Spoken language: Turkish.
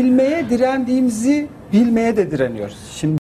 bilmeye direndiğimizi bilmeye de direniyoruz. Şimdi